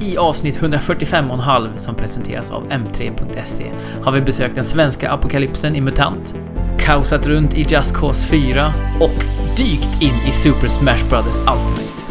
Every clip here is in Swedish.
I avsnitt 145,5 som presenteras av M3.se har vi besökt den svenska apokalypsen i MUTANT, kaosat runt i Just Cause 4 och dykt in i Super Smash Bros Ultimate.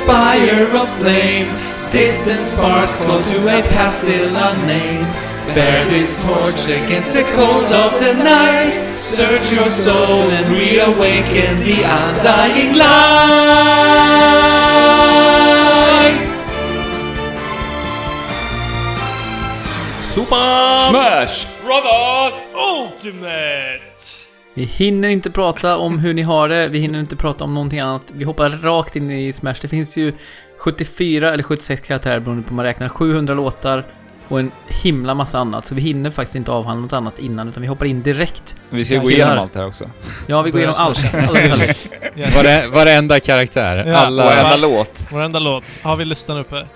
Spire of flame. Distant sparks call to a past still unnamed. Bear this torch against the cold of the night. Search your soul and reawaken the undying light. Super! Smash Brothers! Ultimate! Vi hinner inte prata om hur ni har det, vi hinner inte prata om någonting annat. Vi hoppar rakt in i Smash. Det finns ju 74 eller 76 karaktärer beroende på hur man räknar, 700 låtar och en himla massa annat. Så vi hinner faktiskt inte avhandla något annat innan, utan vi hoppar in direkt. Vi ska Ja, gå vi igenom allt det här också. Ja, vi går igenom allt. Yes. Vare, varenda karaktär, Ja, alla, Varenda låt. Varenda låt. Har vi listan uppe?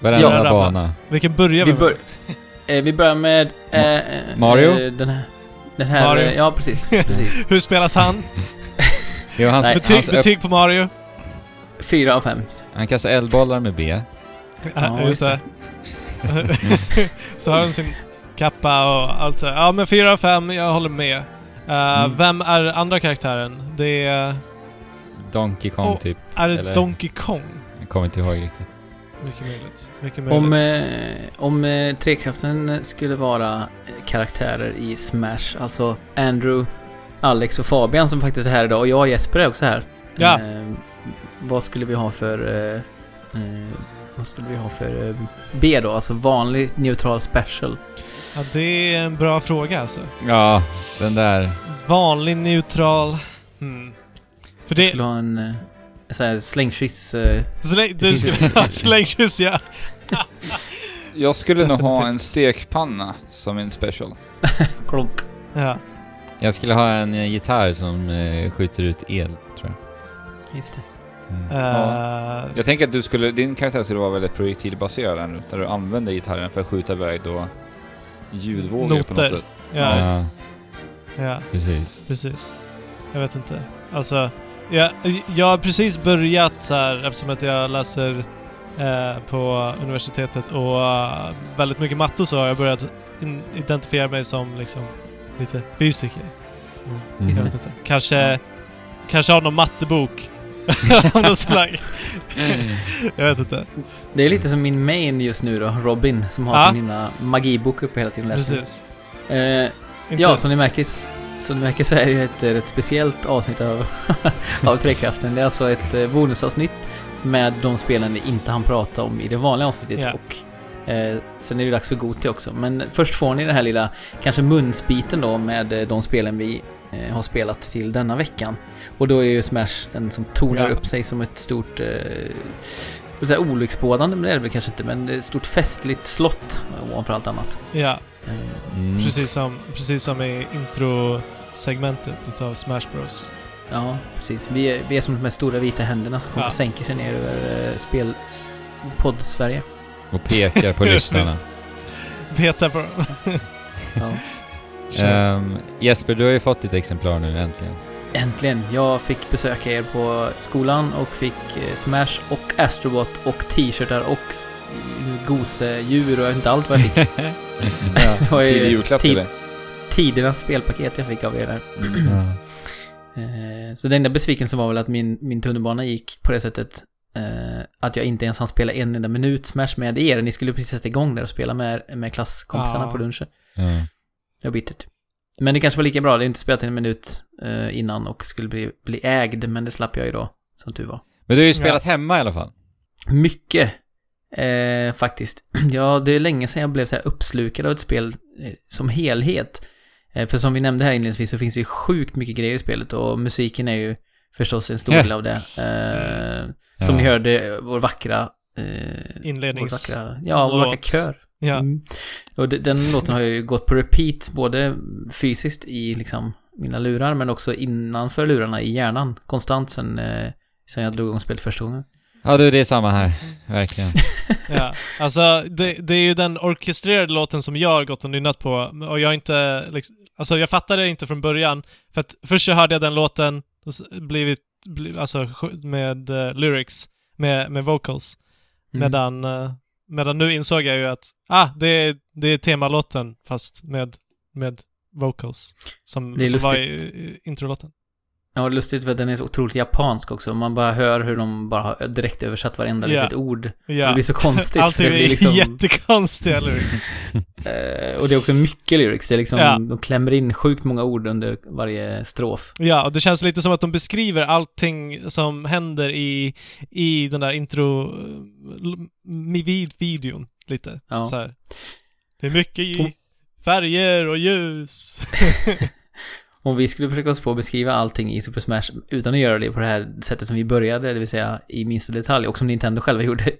varenda Ja. bana. Vilken börjar vi Vi, med? bör, eh, vi börjar med... Eh, Mario? Eh, den här... Den här... Mario. eh, Ja, precis. precis. Hur spelas han? Jo, hans, Nej. Betyg, hans betyg på Mario? Fyra av fem. han kastar eldbollar med B. Ja, just just det. så har han sin kappa och allt så. Ja, men fyra av fem, jag håller med. Eh, Mm. Vem är andra karaktären? Det är... Donkey Kong Åh. typ. Är det Eller- Donkey Kong? Jag kommer inte ihåg riktigt. Mycket möjligt. Mycket möjligt. Om, eh, om eh, Trekraften skulle vara eh, karaktärer i Smash, alltså Andrew, Alex och Fabian som faktiskt är här idag, och jag och Jesper är också här. Ja. Eh, vad skulle vi ha för... Eh, eh, vad skulle vi ha för eh, B då? Alltså vanlig neutral special. Ja, det är en bra fråga alltså. Ja, den där. Vanlig neutral... Hmm. För det... skulle ha en... Eh, så här slängkyss... Eh, Släng, du skulle ha slängkyss ja. Jag skulle nog ha en stekpanna som en special. klonk. ja. Jag skulle ha en eh, gitarr som eh, skjuter ut el, tror jag. Just det. Mm. Eh, Jag tänker att du skulle, din karaktär skulle vara väldigt projektilbaserad här nu, där du använder gitarren för att skjuta iväg då ljudvågor på något Noter. sätt. ja, ja, ja, precis. precis. Jag vet inte. Alltså, jag, jag har precis börjat så här eftersom att jag läser eh, på universitetet och eh, väldigt mycket matte så har jag börjat in, identifiera mig som liksom lite fysiker. Mm. Mm. Jag vet inte. Kanske, kanske har någon mattebok av något slag. jag vet inte. Det är lite som min main just nu då, Robin, som har Ja. sin magibok uppe hela tiden och läser. Precis. Eh, Ja, som ni märker, som ni märker så är det ett eh, rätt speciellt avsnitt av, av Trekraften. Det är alltså ett eh, bonusavsnitt med de spelen vi inte hann prata om i det vanliga avsnittet. Ja. Och eh, sen är det dags för Goti också. Men först får ni den här lilla, kanske munsbiten då med eh, de spelen vi eh, har spelat till denna veckan. Och då är ju Smash den som tornar Ja. upp sig som ett stort... Eh, olycksbådande, men det är det väl kanske inte. Men ett stort festligt slott ovanför allt annat. Ja, Eh, Mm. precis som, precis som i intro-segmentet utav Smash Bros. Ja, precis. Vi är, vi är som de här stora vita händerna som kommer Ja. och sänker sig ner över eh, spel... podd-Sverige. Och pekar på lyssnarna. Visst. Peta på dem. Ja. Kör. Ehm, Jesper, du har ju fått ditt exemplar nu äntligen. Äntligen! Jag fick besöka er på skolan och fick eh, Smash och Astrobot och t-shirtar och gosedjur och jag vet inte allt vad jag fick. ja. Det var Tidig ju julklapp till tid- dig. tidernas spelpaket jag fick av er där. Ja. Eh, Så den enda besvikelsen var väl att min, min tunnelbana gick på det sättet eh, att jag inte ens hann spela en enda minut Smash med er. Ni skulle precis sätta igång där och spela med, med klasskompisarna Ja. på lunchen. Ja. Det var bittert. Men det kanske var lika bra. Det är inte spelat en minut eh, innan och skulle bli, bli ägd, men det slapp jag ju då, som tur var. Men du har ju spelat hemma i alla fall. Mycket, eh, faktiskt. ja, det är länge sedan jag blev så här uppslukad av ett spel eh, som helhet. Eh, för som vi nämnde här inledningsvis så finns det ju sjukt mycket grejer i spelet och musiken är ju förstås en stor del av det. Eh, som Ja. ni hörde, vår vackra... Eh, vår Inlednings... vackra... Ja, vår vackra kör. Ja. Mm. Och de- den låten har ju gått på repeat, både fysiskt i liksom mina lurar, men också innanför lurarna i hjärnan. Konstant sen, eh, sen jag drog igång spelet första gången. Ja du, det är samma här. Verkligen. Ja, alltså det, det är ju den orkestrerade låten som jag har gått och nynnat på och jag inte liksom, alltså jag fattade det inte från början. För att först så hörde jag den låten, blivit, bli, alltså med eh, lyrics, med, med vocals. Mm. Medan, eh, medan nu insåg jag ju att, ah, det är, det är temalåten fast med, med vocals. Som, som var i, i introlåten. Ja, och lustigt för att den är så otroligt japansk också. Man bara hör hur de bara har direkt översatt varenda Ja. litet ord. Ja. Det blir så konstigt. Allting blir är liksom, jättekonstiga lyrics. eh, och det är också mycket lyrics. Det är liksom, Ja. de klämmer in sjukt många ord under varje strof. Ja, och det känns lite som att de beskriver allting som händer i, i den där intro... eh, lite. Ja. Så här. Det är mycket i färger och ljus. Om vi skulle försöka oss på att beskriva allting i Super Smash utan att göra det på det här sättet som vi började, det vill säga i minsta detalj, och som Nintendo själva gjorde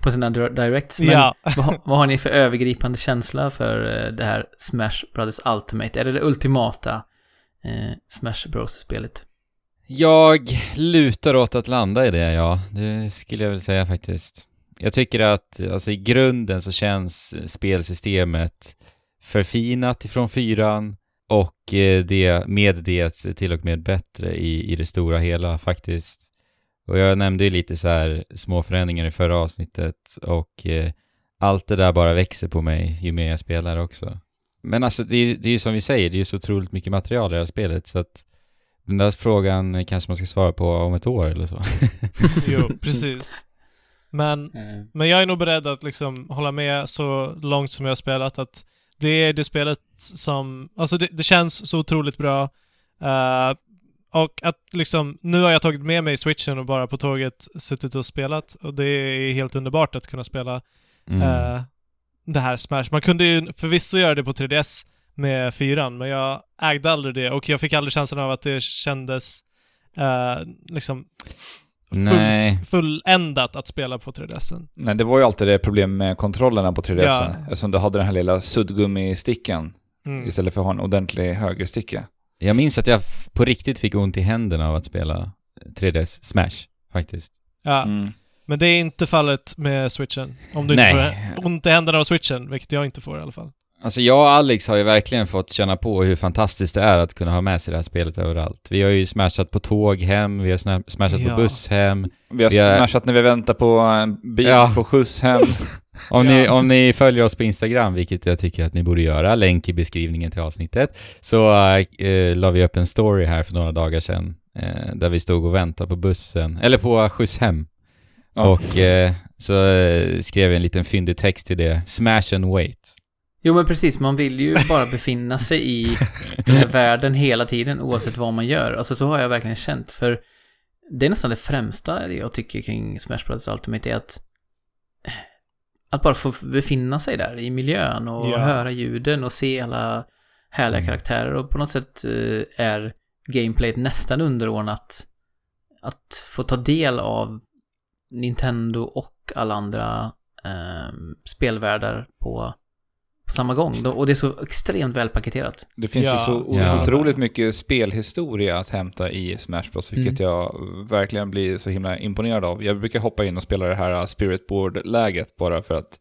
på sina dir- directs. Men ja. vad, har- vad har ni för övergripande känsla för eh, det här Smash Brothers Ultimate? Är det det ultimata eh, Smash Bros-spelet? Jag lutar åt att landa i det, ja. Det skulle jag väl säga faktiskt. Jag tycker att, alltså i grunden så känns spelsystemet förfinat ifrån fyran och eh, det, med det till och med bättre i, i det stora hela faktiskt. Och jag nämnde ju lite så här små förändringar i förra avsnittet och eh, allt det där bara växer på mig ju mer jag spelar också. Men alltså det är ju det är ju som vi säger, det är ju så otroligt mycket material i det här spelet så att den där frågan kanske man ska svara på om ett år eller så. Jo, precis. Men, Eh, men jag är nog beredd att liksom hålla med så långt som jag har spelat att det är det spelet som... Alltså det, det känns så otroligt bra. Eh, och att liksom, nu har jag tagit med mig switchen och bara på tåget suttit och spelat och det är helt underbart att kunna spela Mm. eh, det här Smash. Man kunde ju förvisso göra det på 3DS med fyran, men jag ägde aldrig det och jag fick aldrig känslan av att det kändes eh, liksom. Fulls, fulländat att spela på 3DSen. Nej, det var ju alltid det problem med kontrollerna på 3DS. Ja. Eftersom du hade den här lilla suddgummisticken Mm. istället för att ha en ordentlig högersticka. Jag minns att jag på riktigt fick ont i händerna av att spela 3DS Smash, faktiskt. Ja, Mm. men det är inte fallet med switchen. Om du Nej. inte får ont i händerna av switchen, vilket jag inte får i alla fall. Alltså jag och Alex har ju verkligen fått känna på hur fantastiskt det är att kunna ha med sig det här spelet överallt. Vi har ju smashat på tåg hem, vi har smashat Ja. på buss hem. Vi har Vi har- smashat när vi väntar på en bil Ja. på skjuts hem. Om, Ja. ni, om ni följer oss på Instagram, vilket jag tycker att ni borde göra, länk i beskrivningen till avsnittet, så äh, la vi upp en story här för några dagar sedan, eh, där vi stod och väntade på bussen, eller på skjuts hem. Ja. Och eh, så skrev jag en liten fyndig text till det, smash and wait. Jo men precis, man vill ju bara befinna sig i den här världen hela tiden oavsett vad man gör. Alltså så har jag verkligen känt, för det är nästan det främsta jag tycker kring Smash Bros Ultimate är att att bara få befinna sig där i miljön och Ja. höra ljuden och se alla härliga Mm. karaktärer och på något sätt eh, är gameplayet nästan underordnat att få ta del av Nintendo och alla andra eh, spelvärldar på, på samma gång. Och det är så extremt välpaketerat. Det finns Ja. ju så Ja. otroligt mycket spelhistoria att hämta i Smash Bros, vilket Mm. jag verkligen blir så himla imponerad av. Jag brukar hoppa in och spela det här Spirit Board-läget bara för att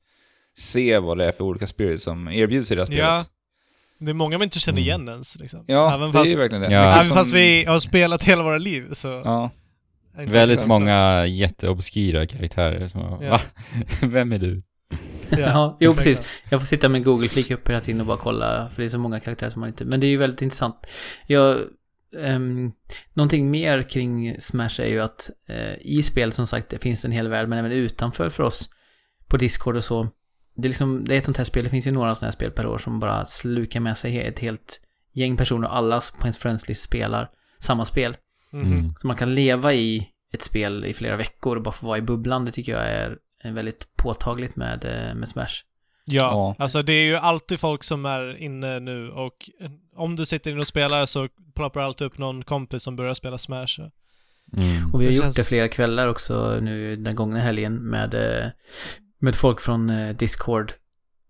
se vad det är för olika spirits som erbjuds i det här spelet. Ja. Det är många vi inte känner Mm. igen ens liksom. Ja, även det är fast, ju verkligen det. Ja. Även som- fast vi har spelat hela våra liv så... Ja, är Väldigt många jätteobskyra karaktärer som, Ja. va? Vem är du? Ja, jo, precis. Jag får sitta med Google Flick upp hela tiden och bara kolla, för det är så många karaktärer som man inte... Men det är ju väldigt intressant. Jag... Um, någonting mer kring Smash är ju att eh, i spel som sagt det finns en hel värld, men även utanför för oss på Discord och så. Det är liksom, det är ett sånt här spel, det finns ju några sådana här spel per år som bara slukar med sig ett helt gäng personer, alla på ens friendslist spelar samma spel. Mm. Så man kan leva i ett spel i flera veckor och bara få vara i bubblan, det tycker jag är väldigt påtagligt med, eh, med Smash. Ja, Ja. alltså det är ju alltid folk som är inne nu och eh, om du sitter inne och spelar så ploppar alltid upp någon kompis som börjar spela Smash. Mm. Och vi har Det gjort känns- det flera kvällar också nu den gångna helgen med, eh, med folk från eh, Discord.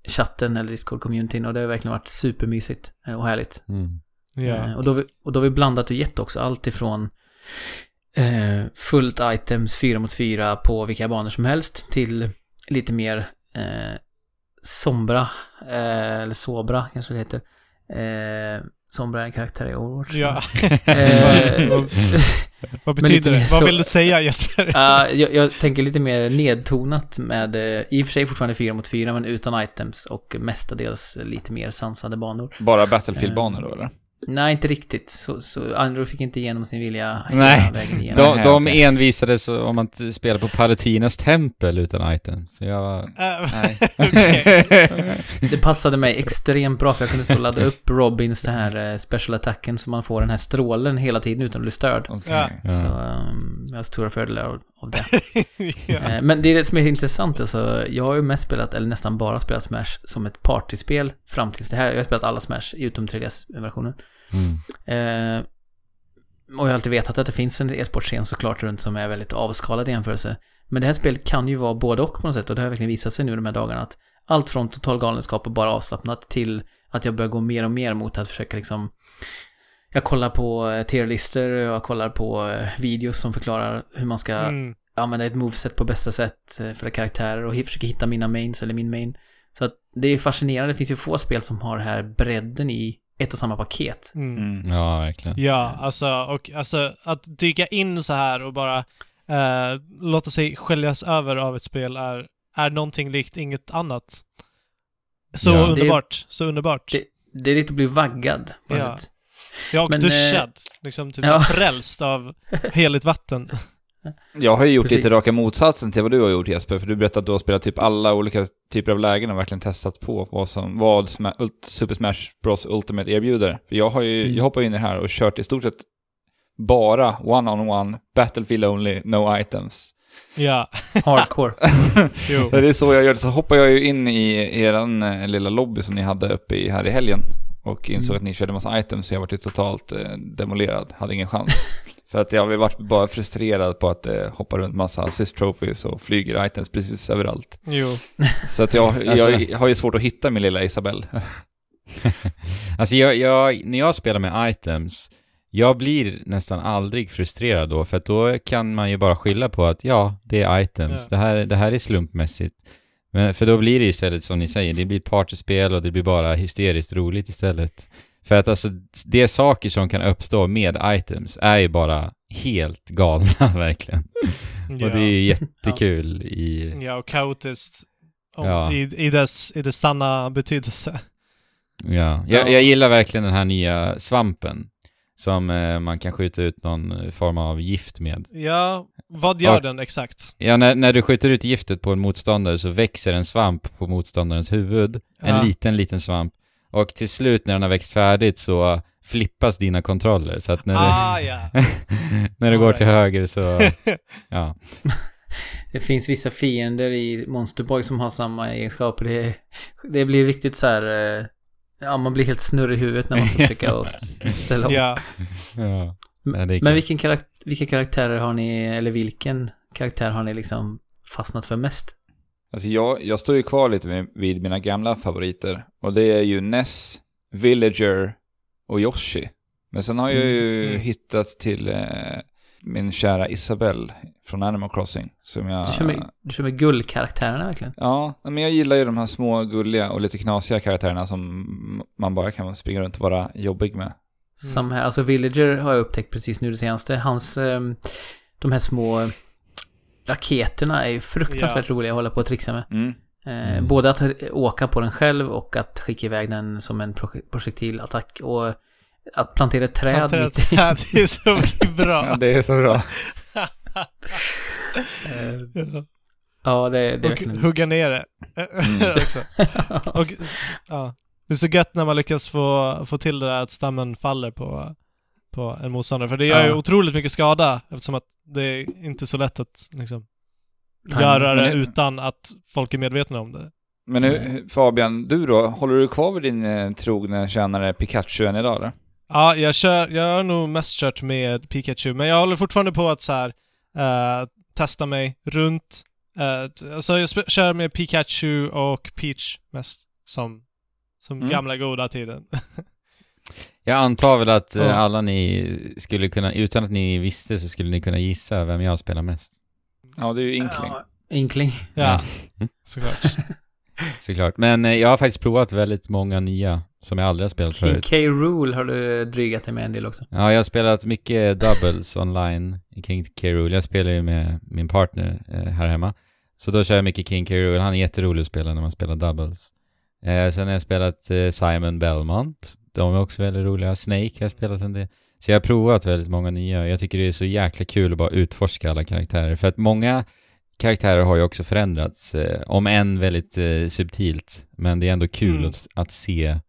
chatten eller Discord-communityn och det har verkligen varit supermysigt och härligt. Mm. Ja. Och, då, har vi- och då har vi blandat och gett också, allt ifrån eh, fullt items 4 mot 4 på vilka banor som helst till lite mer eh, sombra, eh, eller sobra kanske det heter. Eh, sombra är en karaktär i Overwatch. Ja. Eh, Vad- betyder det? Vad vill du säga Jesper? Ja, jag, jag tänker lite mer nedtonat med, eh, i och för sig fortfarande 4 mot 4 men utan items och mestadels lite mer sansade banor. Bara Battlefield-banor då eller? Nej, inte riktigt. Så, så Andrew fick inte igenom sin vilja Nej, vägen igenom. De, Nej, de envisades om att spela på Palatinas tempel utan item. Så jag... Äh, Nej. Okej. Det passade mig extremt bra för jag kunde stå och ladda upp Robins den här eh, special attacken så man får den här strålen hela tiden utan att bli störd. Okej. Ja. Så um, jag har stora fördelar av, av det. ja. Eh, Men det är det som är intressant alltså. Jag har ju mest spelat, eller nästan bara spelat Smash som ett partyspel fram tills det här. Jag har spelat alla Smash utom 3DS-versionen. Mm. Eh, och jag har alltid vetat att det finns en e-sportscen såklart runt som är väldigt avskalad i jämförelse. Men det här spelet kan ju vara både och på något sätt och det har verkligen visat sig nu de här dagarna att allt från total galenskap och bara avslappnat till att jag börjar gå mer och mer mot att försöka liksom jag kollar på eh, tierlistor och jag kollar på eh, videos som förklarar hur man ska Mm. använda ett moveset på bästa sätt för karaktärer och försöka hitta mina mains eller min main. Så att det är fascinerande. Det finns ju få spel som har den här bredden i ett och samma paket. Mm. Mm. Ja, verkligen. Ja, alltså, och alltså att dyka in så här och bara eh, låta sig sköljas över av ett spel är, är någonting likt inget annat. Så Ja. Det är- underbart, så underbart. Det, det är lite att bli vaggad på Ja. sätt. Jag och men, duschad, liksom typ ja. ja. frälst av heligt vatten. Jag har ju gjort Precis. lite raka motsatsen till vad du har gjort Jesper, för du berättade att du har spelat typ alla olika typer av lägen och verkligen testat på vad som, vad Super Smash Bros Ultimate erbjuder. För jag har ju, Mm. jag hoppar in i det här och kört i stort sett bara one-on-one, Battlefield only, no items. Ja, Hardcore. jo. Det är så jag gör det, så hoppar jag ju in i eran eh, lilla lobby som ni hade uppe i här i helgen. Och insåg Mm. att ni körde massa items så jag var totalt eh, demolerad, hade ingen chans. För att jag har varit bara frustrerad på att det eh, hoppar runt massa assist trophies och flyger items precis överallt. Jo. Så att jag, Alltså- jag har ju svårt att hitta min lilla Isabelle. Alltså jag, jag, när jag spelar med items, jag blir nästan aldrig frustrerad då, för att då kan man ju bara skylla på att ja, det är items, Ja. det, här, det här är slumpmässigt. Men, för då blir det istället som ni säger, det blir ett partyspel och det blir bara hysteriskt roligt istället. För att alltså, det saker som kan uppstå med items är ju bara helt galna verkligen. Ja. Och det är ju jättekul i... ja, och kaotiskt. Om, Ja. i, i, dess, I dess sanna betydelse. Ja, jag, jag gillar verkligen den här nya svampen. Som eh, man kan skjuta ut någon form av gift med. Ja, vad gör Och- den exakt? Ja, när, när du skjuter ut giftet på en motståndare så växer en svamp på motståndarens huvud. En Ja. liten, liten svamp. Och till slut när den har växt färdigt så flippas dina kontroller. Så att när, Ah, du, när du går till Alright. höger så... Ja. Det finns vissa fiender i Monster Boy som har samma egenskaper. Det, det blir riktigt så här... eh, Ja, man blir helt snurrig i huvudet när man ska försöka ställa om. ja. ja. Men vilken karak- vilka karaktärer har ni, eller vilken karaktär har ni liksom fastnat för mest? Alltså jag, jag står ju kvar lite vid mina gamla favoriter. Och det är ju Ness, Villager och Yoshi. Men sen har jag ju Mm. hittat till eh, min kära Isabelle från Animal Crossing. Som jag... Du kör med, du kör med guldkaraktärerna verkligen. Ja, men jag gillar ju de här små gulliga och lite knasiga karaktärerna som man bara kan springa runt och vara jobbig med. Samma här. Alltså Villager har jag upptäckt precis nu det senaste. Hans... ehm, de här små raketerna är ju fruktansvärt roliga att hålla på och trixa med. Mm. Mm. Både att åka på den själv och att skicka iväg den som en projek- projektilattack. Och att plantera ett träd Plantera mitt i... träd, det är så bra. det är så bra. Ja, det, det är och verkligen... hugga ner det. Mm. Och, ja. Det är så gött när man lyckas få, få till det där att stammen faller på, på en motståndare. För det gör ju Ja. otroligt mycket skada eftersom att det är inte så lätt att liksom Timing. göra det utan att folk är medvetna om det. Men nu, Fabian, du då? Håller du kvar vid din eh, trogna tjänare Pikachu än idag eller? Ja, jag, kör, jag har nog mest kört med Pikachu, men jag håller fortfarande på att så här, eh, testa mig runt. Uh, alltså jag kör med Pikachu och Peach mest. som, som Mm. gamla goda tiden. Jag antar väl att eh, Ja. alla ni skulle kunna, utan att ni visste så skulle ni kunna gissa vem jag spelar mest. Ja, det är ju Inkling. Ja, Inkling. Ja, Mm. såklart. Såklart. Men eh, jag har faktiskt provat väldigt många nya som jag aldrig har spelat King förut. K. Rule har du drygat dig med en del också. Ja, jag har spelat mycket doubles online i King K. Rool. Jag spelar ju med min partner eh, här hemma. Så då kör jag mycket King K. Rool. Han är jätterolig att spela när man spelar doubles. Eh, sen har jag spelat eh, Simon Belmont. De är också väldigt roliga. Snake har jag spelat en del. Så jag har provat väldigt många nya. Jag tycker det är så jäkla kul att bara utforska alla karaktärer. För att många karaktärer har ju också förändrats. Eh, om än väldigt eh, subtilt. Men det är ändå kul Mm. att, att se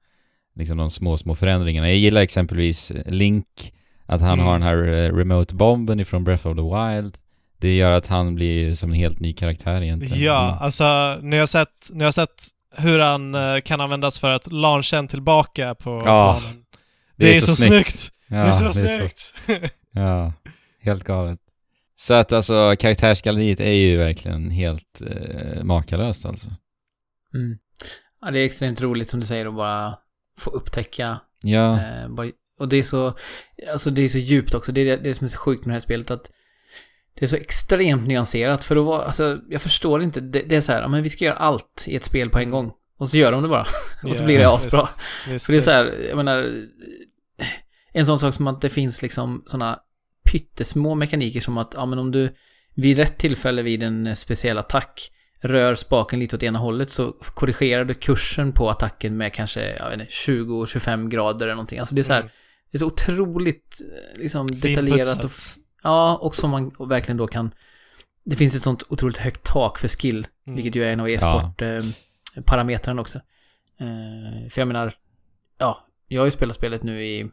liksom de små, små förändringarna. Jag gillar exempelvis Link, att han Mm. har den här eh, remote-bomben ifrån Breath of the Wild. Det gör att han blir som en helt ny karaktär egentligen. Ja, Mm. alltså ni har sett, ni har sett hur han eh, kan användas för att launcha en tillbaka på Ja, planen. Det, är, så, snyggt! Ja, det är så det är så- snyggt! Ja, helt galet. Så att alltså karaktärsgalleriet är ju verkligen helt eh, makalöst alltså. Mm. Ja, det är extremt roligt som du säger att bara få upptäcka. Ja, Eh, bara, och det är så, alltså det är så djupt också. Det är det, det som är så sjukt med det här spelet att det är så extremt nyanserat för att vara, alltså jag förstår inte. Det, det är så här, men vi ska göra allt i ett spel på en gång. Och så gör de det bara. och så blir det asbra. Visst, För det är så här, jag menar, en sån sak som att det finns liksom såna pyttesmå mekaniker som att, ja men om du vid rätt tillfälle vid en speciell attack rör spaken lite åt ena hållet så korrigerar du kursen på attacken med kanske, jag vet inte, 20-25 grader eller någonting. Alltså det är så här, Mm. det är så otroligt eh, liksom detaljerat och, Finputsat. Ja, och som man verkligen då kan det finns ett sånt otroligt högt tak för skill, Mm. vilket ju är en av e-sport-parametrarna också. Eh, för jag menar, ja, jag har ju spelat spelet nu i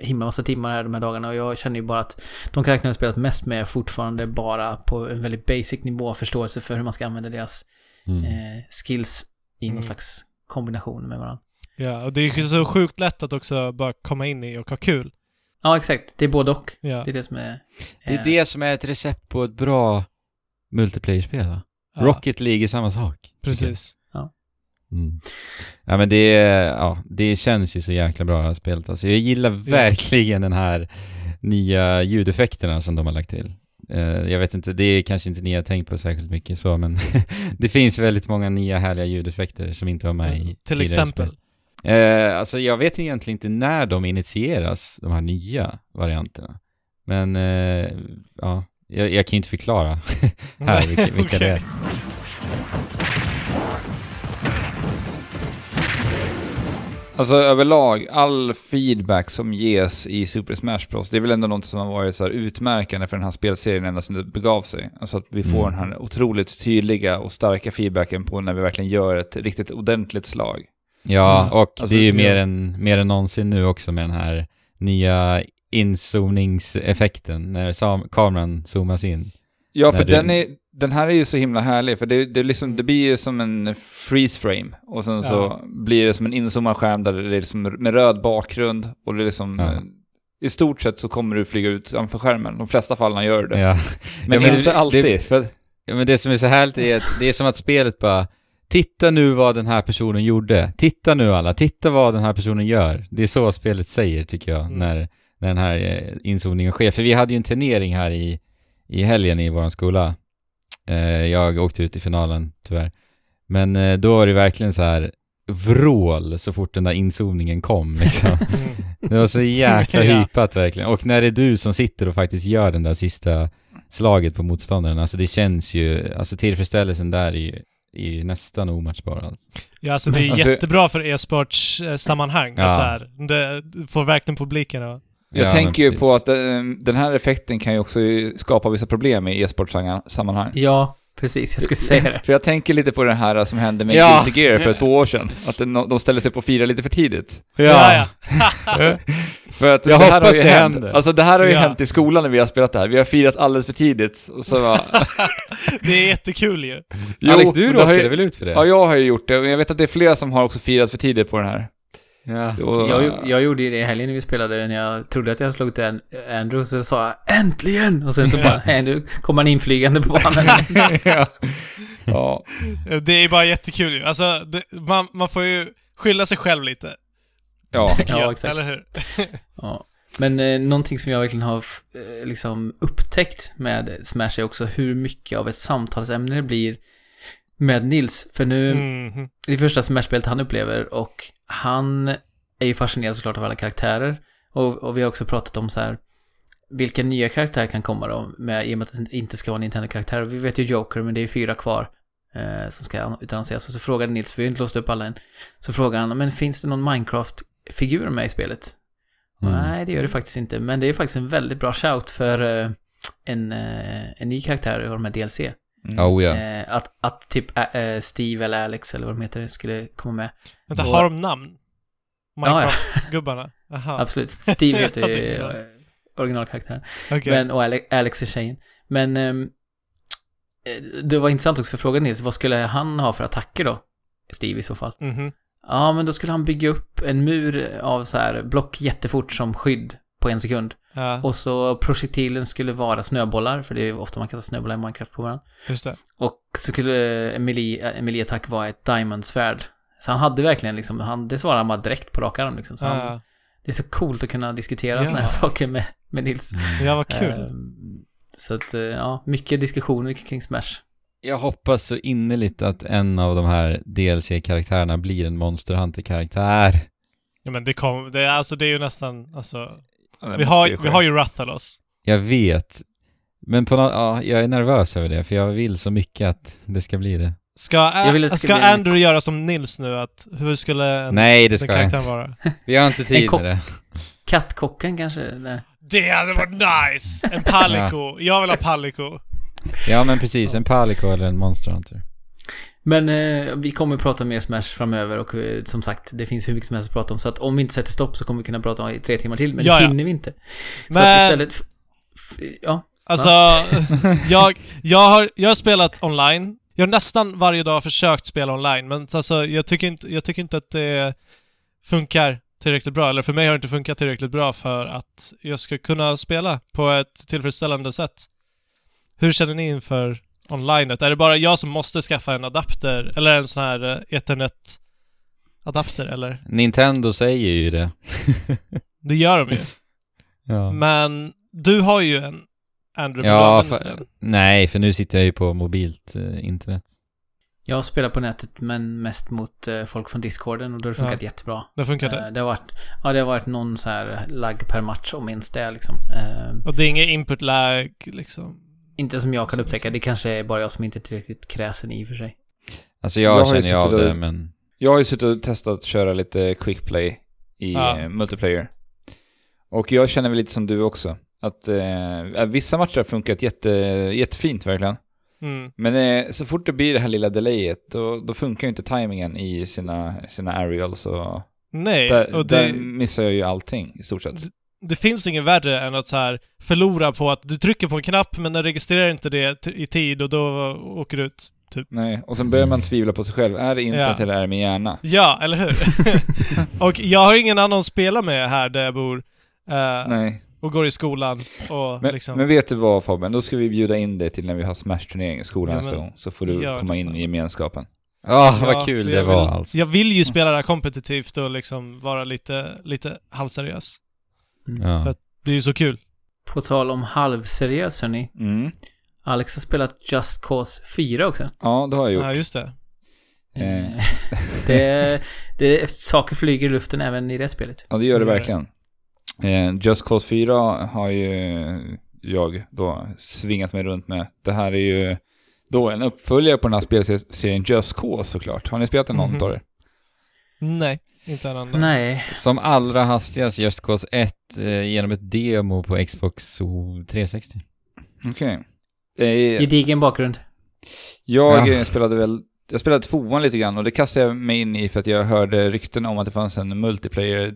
himla massa timmar här de här dagarna och jag känner ju bara att de karaktärerna jag spelat mest med är fortfarande bara på en väldigt basic nivå av förståelse för hur man ska använda deras mm. eh, skills i någon Mm. slags kombination med varandra. Ja, och det är ju så sjukt lätt att också bara komma in i och ha kul. Ja, exakt. Det är både och. Ja. Det är det som är... det är eh, det som är ett recept på ett bra multiplayer-spel va? ja, Rocket League är samma sak. Precis. Mm. Ja men det, ja, det känns ju så jäkla bra det här spelet. Alltså, jag gillar verkligen den här nya ljudeffekterna som de har lagt till. Eh, jag vet inte, det är kanske inte ni har tänkt på särskilt mycket så, men det finns väldigt många nya härliga ljudeffekter som inte var med i Till exempel. spel. Eh, alltså jag vet egentligen inte när de initieras, de här nya varianterna. Men, eh, ja, jag, jag kan ju inte förklara här vilka, vilka det är. Alltså överlag, all feedback som ges i Super Smash Bros. Det är väl ändå något som har varit så utmärkande för den här spelserien ända sedan det begav sig. Alltså att vi får Mm. den här otroligt tydliga och starka feedbacken på när vi verkligen gör ett riktigt ordentligt slag. Ja, Mm. och Alltså, det är ju ja. mer än, mer än någonsin nu också med den här nya inzoomningseffekten när kameran zoomas in. Ja, för du- den, är, den här är ju så himla härlig, för det, det, liksom, det blir ju som en freeze frame. Och sen så Ja. blir det som en inzoomad skärm där det är liksom med röd bakgrund. Och det är liksom... Ja. eh, I stort sett så kommer du flyga ut framför skärmen. De flesta fallen gör det. Ja. Men, men inte det- alltid. det- för, ja, men det som är så härligt är att det är som att spelet bara Titta nu vad den här personen gjorde. Titta nu alla. Titta vad den här personen gör. Det är så spelet säger tycker jag Mm. när, när den här eh, inzoomningen sker. För vi hade ju en turnering här i, i helgen i våran skola. Eh, jag åkte ut i finalen tyvärr. Men eh, då var det verkligen så här vrål så fort den där inzoomningen kom liksom. Mm. Det var så jäkla Ja. hypat verkligen. Och när det är du som sitter och faktiskt gör den där sista slaget på motståndaren, alltså det känns ju, alltså tillfredsställelsen där är ju, är ju nästan omatchbar alltså. Ja, alltså det är Alltså- jättebra för e-sports-sammanhang. Ja. Så här. Det får verkligen publiken att... jag Ja, tänker ju på att eh, den här effekten kan ju också skapa vissa problem i e-sportsammanhang. Ja, precis. Jag skulle säga det. För jag tänker lite på det här som hände med Ja. Guilty Gear för två år sedan. Att de ställde sig på att fira lite för tidigt. ja. För att Jag det här hoppas har ju det hänt. händer. Alltså det här har ju Ja. hänt i skolan när vi har spelat det här. Vi har firat alldeles för tidigt. Och så bara, Det är jättekul ju. Jo, Alex, du råkade väl ut för det? Ja, jag har ju gjort det. Men jag vet att det är flera som har också firat för tidigt på den här. Ja. Och, Jag, jag gjorde ju det i helgen när vi spelade, när jag trodde att jag slagit An- Andrew, så sa jag äntligen! Och sen så bara, Andrew kom han inflygande på banan. ja. Ja, Det är bara jättekul ju. Alltså, det, man, man får ju skylla sig själv lite. ja. Ja, jag, exakt. Eller hur? Ja. Men eh, någonting som jag verkligen har eh, liksom upptäckt med Smash är också hur mycket av ett samtalsämne det blir med Nils. För nu, Mhm. det är första Smash-spelet han upplever och han är ju fascinerad såklart av alla karaktärer. Och, och vi har också pratat om så här vilka nya karaktärer kan komma då, med, i och med att det inte ska vara Nintendo-karaktärer. Vi vet ju Joker, men det är fyra kvar eh, som ska utannonseras. Och så frågade Nils, för vi har inte låst upp alla än, så frågade han, men finns det någon Minecraft-figur med i spelet? Mm. Nej, det gör det faktiskt inte. Men det är faktiskt en väldigt bra shout för eh, en, eh, en ny karaktär i de här DLC. Mm. Oh ja. Eh, att, att typ eh, Steve eller Alex eller vad de heter skulle komma med. Vänta, Och- har de namn? Minecraft-gubbarna? Absolut. Steve heter ju eh, originalkaraktären. Okej. Men, och Ale- Alex är tjejen. Men ehm, eh, det var intressant också för frågan Nils, vad skulle han ha för attacker då? Steve i så fall. Mhm. Ja, men då skulle han bygga upp en mur av så här block jättefort som skydd på en sekund. Ja, Och så projektilen skulle vara snöbollar, för det är ofta man kastar snöbollar i Minecraft på varandra. just det. Och så skulle en melee- en melee-attack vara ett diamond-svärd. Så han hade verkligen liksom, han, det svarade han bara direkt på rak arm liksom. Så han, Ja, det är så coolt att kunna diskutera Ja. sådana här saker med, med Nils. ja, vad kul. Ehm, så att, eh, ja, mycket diskussioner kring Smash. Jag hoppas så innerligt att en av de här DLC-karaktärerna blir en Monster Hunter-karaktär. Ja, men det kom, det, är- alltså, det är ju nästan, alltså, vi har, ju vi har ju Rathalos. Jag vet. Men på något, ja, jag är nervös över det, för jag vill så mycket att det ska bli det. Ska, ska, ska bli en- Andrew göra som Nils nu? Att, hur skulle en, Nej, det ska jag inte. vara? Vi har inte tid med det. Kattkocken kanske? Nej. Det hade varit nice! En Palico. Jag vill ha Palico. Ja, men precis. En Palico eller en Monster Hunter. Men eh, vi kommer prata mer Smash framöver och eh, som sagt, det finns hur mycket som helst att prata om. Så att om vi inte sätter stopp så kommer vi kunna prata om i tre timmar till, men Ja, det hinner vi inte. Så Men- att istället... ja, Alltså, jag, jag, har, jag har spelat online. Jag har nästan varje dag försökt spela online, men alltså, jag, tycker inte, jag tycker inte att det funkar tillräckligt bra. Eller för mig har det inte funkat tillräckligt bra för att jag ska kunna spela på ett tillfredsställande sätt. Hur känner ni inför onlinet? Är det bara jag som måste skaffa en adapter, eller en sån här eh, ethernet-adapter, eller? Nintendo säger ju det. Det gör de ju. Ja. Men du har ju en Android, Ja, för, nej, för nu sitter jag ju på mobilt eh, internet. jag spelar på nätet, men mest mot eh, folk från Discorden och då har det funkat jättebra. Det funkar det. Eh, det har varit, ja det har varit någon så här lagg per match om minst det liksom. Eh, Och det är inget input lag liksom. Inte som jag kan upptäcka, det kanske är bara jag som inte är tillräckligt kräsen i och för sig. Alltså jag, Jag har ju känner ju av suttit och- det, men... Jag har ju suttit och testat att köra lite quick play i Ja. eh, multiplayer. Och jag känner väl lite som du också. Att eh, vissa matcher har funkat jätte, jättefint verkligen. Mm. Men eh, så fort det blir det här lilla delayet, då, då funkar ju inte timingen i sina, sina aerials och... Nej, Där, och där det, missar jag ju allting i stort sett. Det finns inget värre än att så här förlora på att du trycker på en knapp men den registrerar inte det i tid och då åker du ut. Typ. Nej, och sen börjar man tvivla på sig själv. Är det internet Ja. eller är det min hjärna? Ja, eller hur? och jag har ingen annan att spela med här där jag bor. eh, Nej. och går i skolan och Men, liksom... men vet du vad Fabian? Då ska vi bjuda in dig till när vi har Smash-turnering i skolan Ja, nästa gång. Så får du komma det in i gemenskapen. Ja, Ja, vad kul det var vill, alltså. Jag vill ju spela det här kompetitivt och liksom vara lite, lite halvseriös. Ja. För att- Det är ju så kul. På tal om halvseriös hörni. Mm. Alex har spelat Just Cause 4 också. Ja, det har jag gjort. Ja, just det. Eh. Eh, det, det, saker flyger i luften även i det spelet. Ja, det gör det verkligen. Eh, Just Cause 4 har ju jag då svingat mig runt med. Det här är ju då en uppföljare på den här spelserien Just Cause såklart. Har ni spelat den någon av er? Nej, inte en annan. Nej. Som allra hastigast Just Cause 1 eh, genom ett demo på Xbox 360. Okej. Eh, Gedigen bakgrund. jag Ja. eh, spelade väl, jag spelade tvåan lite grann och det kastade jag mig in i för att jag hörde rykten om att det fanns en multiplayer,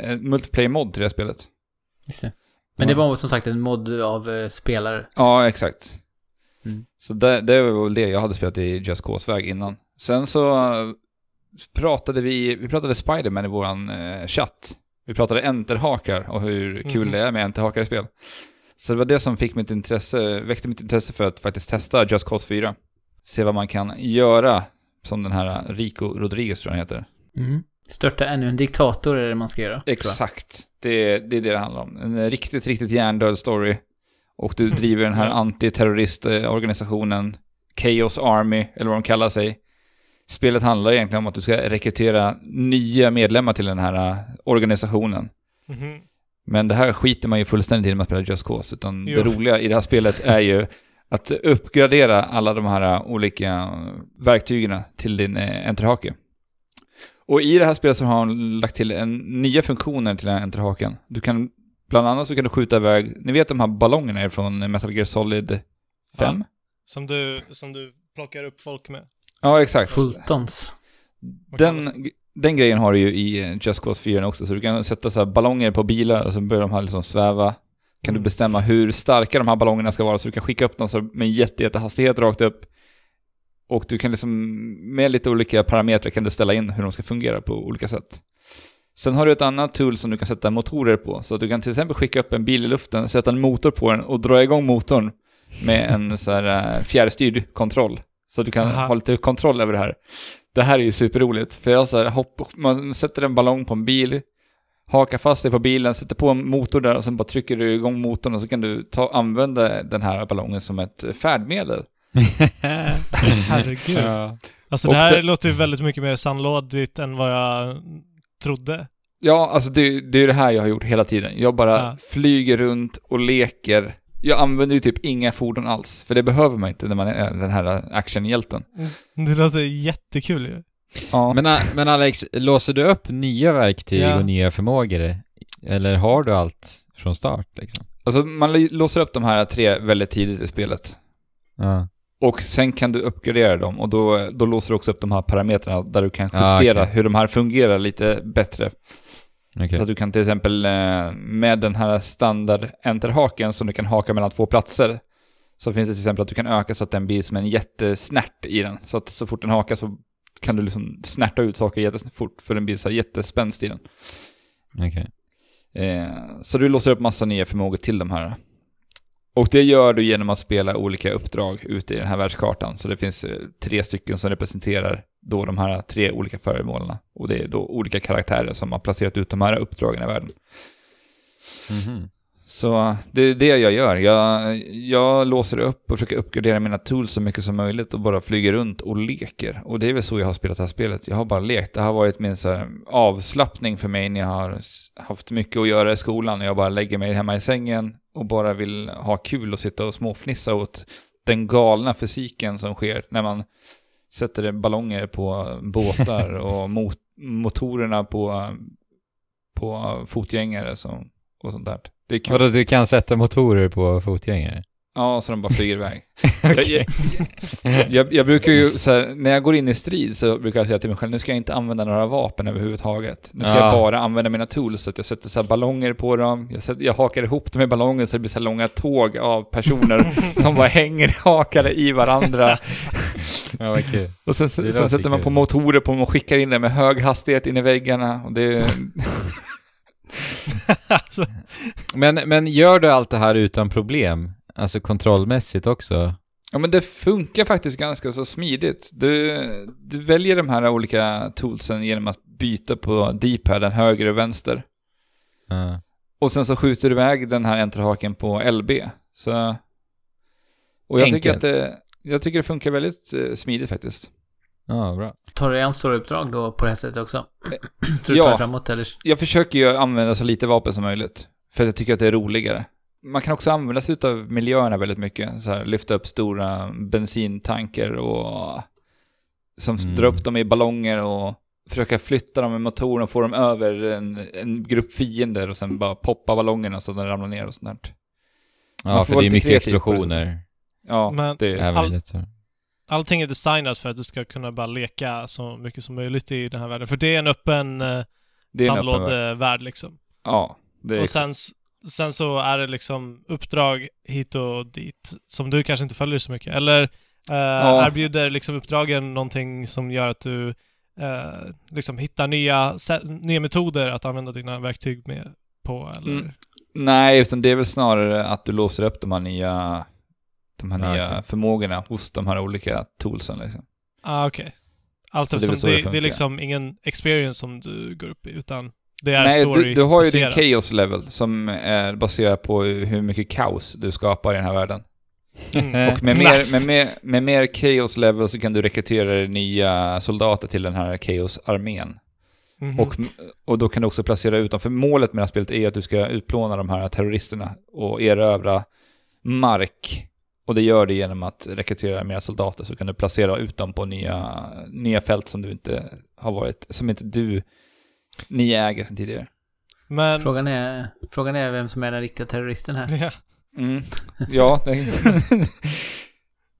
en multiplayer-mod till det här spelet. Just det. Men det var som sagt en mod av eh, spelare. Ja, exakt. Mm. Så det, det var väl det jag hade spelat i Just Cause-väg innan. Sen så eh, pratade vi, vi pratade Spider-Man i våran eh, chatt. Vi pratade enterhakar och hur kul Mhm. det är med enterhakar i spel. Så det var det som fick mitt intresse, väckte mitt intresse för att faktiskt testa Just Cause 4. se vad man kan göra. Som den här Rico Rodriguez tror jag han heter. Mm. Störta ännu en diktator är det man ska göra. Exakt. Det, det är det det handlar om. En riktigt, riktigt hjärndöd story. Och du driver den här antiterroristorganisationen Chaos Army, eller vad de kallar sig. Spelet handlar egentligen om att du ska rekrytera nya medlemmar till den här äh, organisationen. Mhm. Men det här skiter man ju fullständigt i när man spelar Just Cause, utan Jo. det roliga i det här spelet är ju att uppgradera alla de här äh, olika verktygen till din enterhake. Och i det här spelet så har han lagt till en, nya funktioner till den här enterhaken. Du kan, bland annat så kan du skjuta iväg, ni vet de här ballongerna från Metal Gear Solid 5? Som, du, som du plockar upp folk med. Ja, exakt. Fultons. Den, den grejen har du ju i eh, Just Cause 4 också, så du kan sätta så här ballonger på bilar och så börjar de här liksom sväva. Kan du Mm. bestämma hur starka de här ballongerna ska vara, så du kan skicka upp dem så med jätte, jätte hastighet rakt upp. Och du kan liksom, med lite olika parametrar kan du ställa in hur de ska fungera på olika sätt. Sen har du ett annat tool som du kan sätta motorer på, så att du kan till exempel skicka upp en bil i luften, sätta en motor på den och dra igång motorn med en så här eh, fjärrstyrd kontroll. Så du kan Aha. ha lite kontroll över det här. Det här är ju superroligt, för jag så här, hopp, man sätter en ballong på en bil, hakar fast dig på bilen, sätter på en motor där och sen bara trycker du igång motorn och så kan du ta, använda den här ballongen som ett färdmedel. Herregud. ja. Alltså det här det- låter ju väldigt mycket mer sandlådigt än vad jag trodde. Ja, alltså det, det är det här jag har gjort hela tiden. Jag bara Ja. flyger runt och leker. Jag använder ju typ inga fordon alls, för det behöver man inte när man är den här actionhjälten. Det låter jättekul ju. Ja. Men, men Alex, låser du upp nya verktyg Ja. och nya förmågor? Eller har du allt från start liksom? Alltså man låser upp de här tre väldigt tidigt i spelet. Ja. Och sen kan du uppgradera dem och då, då låser du också upp de här parametrarna där du kan Ah, justera okej. hur de här fungerar lite bättre. Okej. Så att du kan till exempel eh, med den här standard enterhaken som du kan haka mellan två platser. Så finns det till exempel att du kan öka så att den blir som en jättesnärt i den. Så att så fort den hakar så kan du liksom snärta ut saker jättefort för den blir så här jättespänst i den. Okej. Eh, så du låser upp massa nya förmågor till de här. Och det gör du genom att spela olika uppdrag ute i den här världskartan. Så det finns eh, tre stycken som representerar då de här tre olika föremålen. Och det är då olika karaktärer som har placerat ut de här uppdragen i världen. Mhm. Så det är det jag gör. Jag, jag låser upp och försöker uppgradera mina tools så mycket som möjligt och bara flyger runt och leker. Och det är väl så jag har spelat det här spelet. Jag har bara lekt. Det har varit min så avslappning för mig när jag har haft mycket att göra i skolan och jag bara lägger mig hemma i sängen och bara vill ha kul och sitta och småfnissa åt den galna fysiken som sker när man sätter ballonger på båtar och mot, motorerna på, på fotgängare som, och sånt där. Det är kul. Vadå, du kan sätta motorer på fotgängare? Ja, så de bara flyger iväg. Okej. jag, jag, jag brukar ju, så här, när jag går in i strid så brukar jag säga till mig själv, nu ska jag inte använda några vapen överhuvudtaget. Nu ska Ja. jag bara använda mina tools, så att jag sätter så ballonger på dem, jag, sätter, jag hakar ihop dem i ballonger så det blir så långa tåg av personer som bara hänger hakade i varandra. ja, kul. Och sen, sen sätter man på motorer på dem och skickar in det med hög hastighet in i väggarna. Och det, alltså, Men, men gör du allt det här utan problem? Alltså kontrollmässigt också? Ja men det funkar faktiskt ganska så smidigt. Du, du väljer de här olika toolsen genom att byta på D-paden höger och vänster. Ja. Och sen så skjuter du iväg den här enterhaken på LB. Så... Och jag tycker att det, jag tycker det funkar väldigt eh, smidigt faktiskt. Ja, bra. Tar du en stora uppdrag då på det här sättet också? Tror du Ja. framåt eller? Jag försöker ju använda så lite vapen som möjligt. För att jag tycker att det är roligare. Man kan också använda sig av miljöerna väldigt mycket. Så här, lyfta upp stora bensintanker och som Mm. drar upp dem i ballonger och försöka flytta dem med motorn och få dem över en, en grupp fiender och sen bara poppa ballongerna så de ramlar ner och sånt där. Ja, för det är mycket explosioner. Ja, Men- det Även All- allting är designat för att du ska kunna bara leka så mycket som möjligt i den här världen. För det är en öppen eh, det är en öppen värld. sandlådevärld liksom. Ja, det är Och sen, sen så är det liksom uppdrag hit och dit som du kanske inte följer så mycket. Eller eh, erbjuder liksom uppdragen någonting som gör att du eh, liksom hittar nya, nya metoder att använda dina verktyg med på eller? Mm. Nej, utan det är väl snarare att du låser upp de här nya de här Ja, nya okej. förmågorna hos de här olika toolsen liksom. Ah, okej. Allt det är eftersom det, det det, är liksom ingen experience som du går upp i, utan det är Nej, du, du har ju din baserat. chaos level som är baserad på hur mycket kaos du skapar i den här världen. Mm. Och med mer, Nice. med, mer, med mer chaos level så kan du rekrytera nya soldater till den här chaos-armén. Mhm. Och, och då kan du också placera utanför. Målet med det här spelet är att du ska utplåna de här terroristerna och erövra mark. Och det gör det genom att rekrytera mer soldater så kan du placera ut dem på nya, nya fält som du inte har varit, som inte du, ni äger sedan tidigare. Men... Frågan är, frågan är vem som är den riktiga terroristen här. Ja. Mm. Ja, det,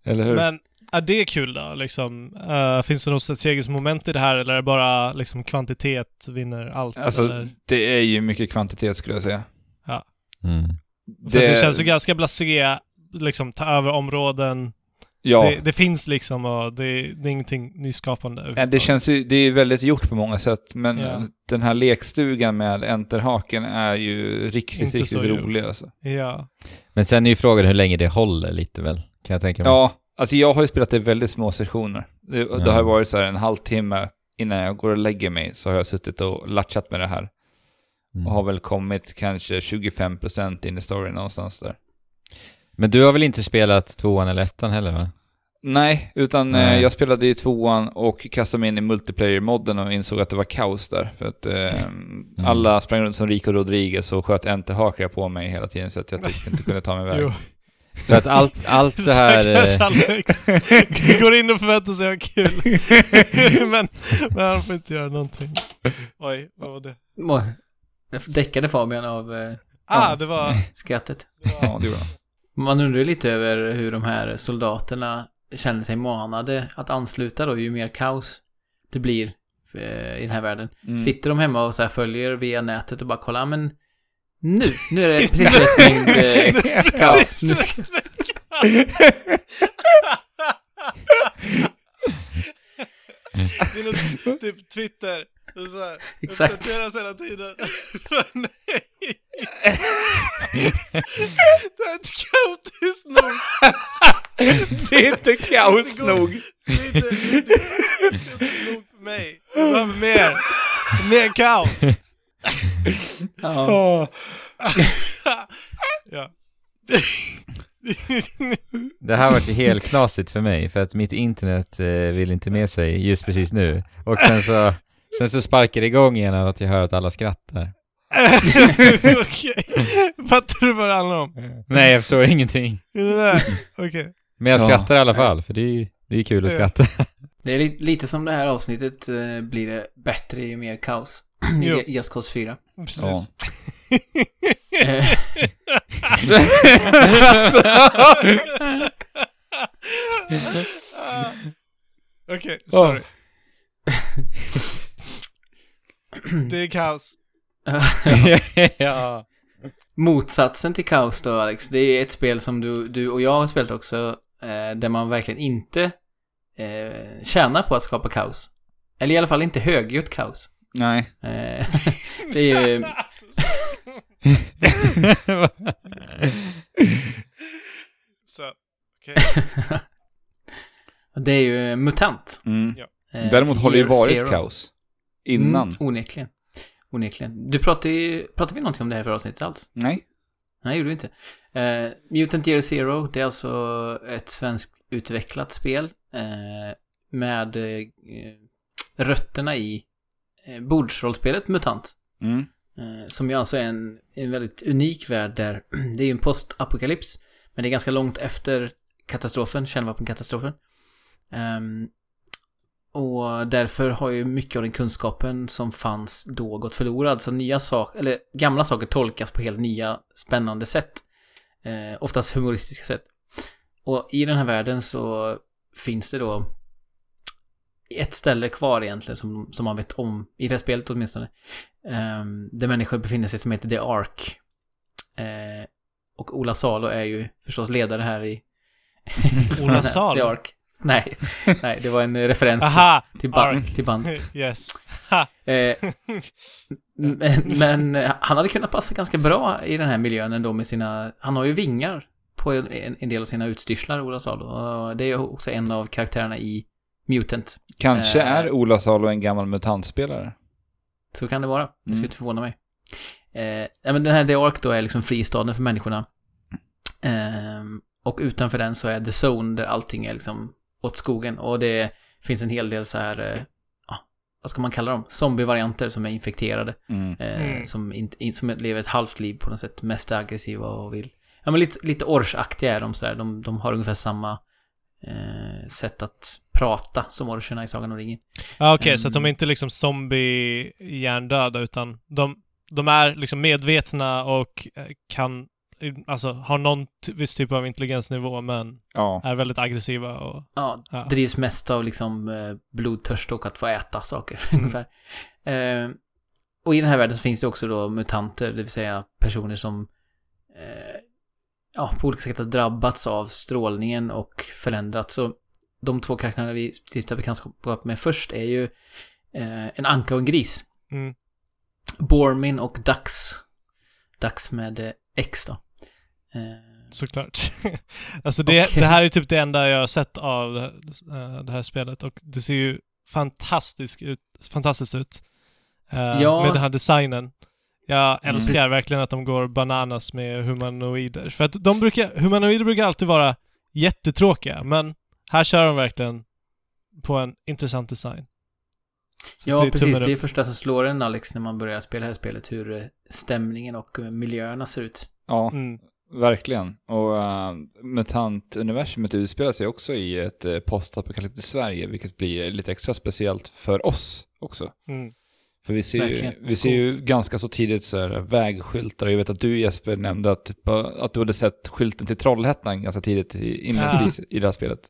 eller hur? Men är det kul då? Liksom, Eh, finns det något strategiskt moment i det här eller är det bara liksom kvantitet vinner allt? Alltså, eller? det är ju mycket kvantitet skulle jag säga. Mm. För det, det känns ju ganska blasé, liksom ta över områden. Ja, Det, det finns liksom och det, det är ingenting nyskapande. Ja, det känns ju, det är väldigt gjort på många sätt, men Ja. den här lekstugan med enterhaken är ju riktigt, Inte riktigt rolig alltså. Ja. Men sen är ju frågan hur länge det håller lite väl, kan jag tänka mig. Ja, alltså jag har ju spelat i väldigt små sessioner. Det, Ja. det har varit så här en halvtimme innan jag går och lägger mig så har jag suttit och latchat med det här. Mm. Och har väl kommit kanske 25% in i storyn någonstans där. Men du har väl inte spelat tvåan eller ettan heller va? Nej, utan Nej. Eh, jag spelade i tvåan och kastade mig in i multiplayer-modden och insåg att det var kaos där. För att eh, alla sprang runt som Rico Rodriguez och sköt enterhakar på mig hela tiden så att jag typ inte kunde ta mig iväg. För att allt, allt det här... Eh, Alex. Går in och förväntar sig ha kul. men, men han får inte göra någonting. Oj, vad var det? Däckade Fabian av eh, Ah, det var... skrattet. Ja, det gjorde han. Man undrar lite över hur de här soldaterna känner sig manade att ansluta då, ju mer kaos det blir eh, i den här världen. Mm. Sitter de hemma och så följer via nätet och bara kollar, "Ah, men nu, nu är det precis rätt mängd eh, kaos. Nu ska, Det är något, typ Twitter. Det är så här, Exakt. Uppdateras hela tiden. Nej. Det är inte kaotiskt nog. Det är inte kaos Det går- nog. Det är inte, det är inte kaotiskt nog för mig. Jag behöver mer. Mer kaos. ja. ja. Det här vart ju helt knasigt för mig för att mitt internet eh, vill inte med sig just precis nu. Och sen så, sen så sparkar det igång igen av att jag hör att alla skrattar. Okej. Fattar du vad det handlar om? Nej, jag förstår ingenting. Är det där? Okej. Men jag Ja. skrattar i alla fall, för det är ju det är kul att Ja. skratta. Det är li lite som det här avsnittet eh, blir det bättre ju mer kaos. Jo. I Just Cause 4. Precis. Eh. Okej, sorry. Det är kaos. ja. Motsatsen till kaos då Alex, det är ett spel som du, du och jag har spelat också, eh, där man verkligen inte eh, tjänar på att skapa kaos. Eller i alla fall inte högljutt kaos. Nej. Eh, det är ju... Alltså, Så, okej. Det är ju MUTANT. Mm. Ja. Eh, Däremot har det ju varit Zero. kaos. Innan. Mm, onekligen. Onekligen. Du pratade ju... Pratade vi någonting om det här för avsnittet alls? Nej. Nej, gjorde vi inte. Eh, Mutant Year Zero, det är alltså ett svenskt utvecklat spel eh, med eh, rötterna i eh, bordsrollspelet MUTANT. Mm. Som ju alltså är en, en väldigt unik värld där det är ju en postapokalyps, men det är ganska långt efter katastrofen, kärnvapenkatastrofen. Ehm, och därför har ju mycket av den kunskapen som fanns då gått förlorad. Så nya saker, eller gamla saker tolkas på helt nya spännande sätt. Eh, oftast humoristiska sätt. Och i den här världen så finns det då ett ställe kvar egentligen som, som man vet om, i det här spelet åtminstone. Um, där människor befinner sig som heter The Ark. Eh, och Ola Salo är ju förstås ledare här i... Ola Salo? The Ark. Nej, nej, det var en referens Aha! till, till, band, till band. Yes. Eh, men, men eh, han hade kunnat passa ganska bra i den här miljön ändå med sina... Han har ju vingar på en, en del av sina utstyrslar, Ola Salo. Och det är också en av karaktärerna i Mutant. Kanske Eh. är Ola Salo en gammal mutantspelare. Så kan det vara. Det skulle Mm. inte förvåna mig. Eh, ja, men den här The Ark då är liksom fristaden för människorna. Ehm, och utanför den så är The Zone där allting är liksom åt skogen. Och det finns en hel del så här, eh, ja, vad ska man kalla dem? Zombie-varianter som är infekterade. Mm. Eh, Mm. som, inte, in, som lever ett halvt liv på något sätt. Mest aggressiva och vill... Ja men lite, lite orsaktiga är de sådär. De, de har ungefär samma eh, sätt att prata som orcherna i Sagan om ringen. Ja, okej, så att de Mm. är inte liksom zombie-hjärndöda, utan de, de är liksom medvetna och eh, kan, alltså har någon viss typ av intelligensnivå, men Ja. är väldigt aggressiva och... Ja, Ja. drivs mest av liksom eh, blodtörst och att få äta saker Mm. ungefär. Eh, och i den här världen så finns det också då mutanter, det vill säga personer som eh, ja, på olika sätt har drabbats av strålningen och förändrats. Så de två karaktärerna vi stiftar bekantskap med först är ju eh, en anka och en gris. Mm. Bormin och Dax. Dax med eh, X då. Eh, Såklart. alltså det, Okej. det här är typ det enda jag har sett av det, eh, det här spelet och det ser ju fantastiskt ut. Fantastiskt ut. Eh, Ja. Med den här designen. Jag Mm. älskar verkligen att de går bananas med humanoider. För att de brukar, humanoider brukar alltid vara jättetråkiga, men här kör de verkligen på en intressant design. Så Ja, det precis. Det är första som slår en Alex när man börjar spela det här spelet. Hur stämningen och miljöerna ser ut. ja, Mm. Verkligen. Och uh, MUTANT-universumet utspelar sig också i ett uh, postapokalyptiskt Sverige, vilket blir lite extra speciellt för oss också. Mm. För vi ser, ju, vi ser ju ganska så tidigt så här vägskyltar. Jag vet att du Jesper nämnde att, typ, att du hade sett skylten till Trollhättan ganska tidigt i- inledningsvis i det här spelet.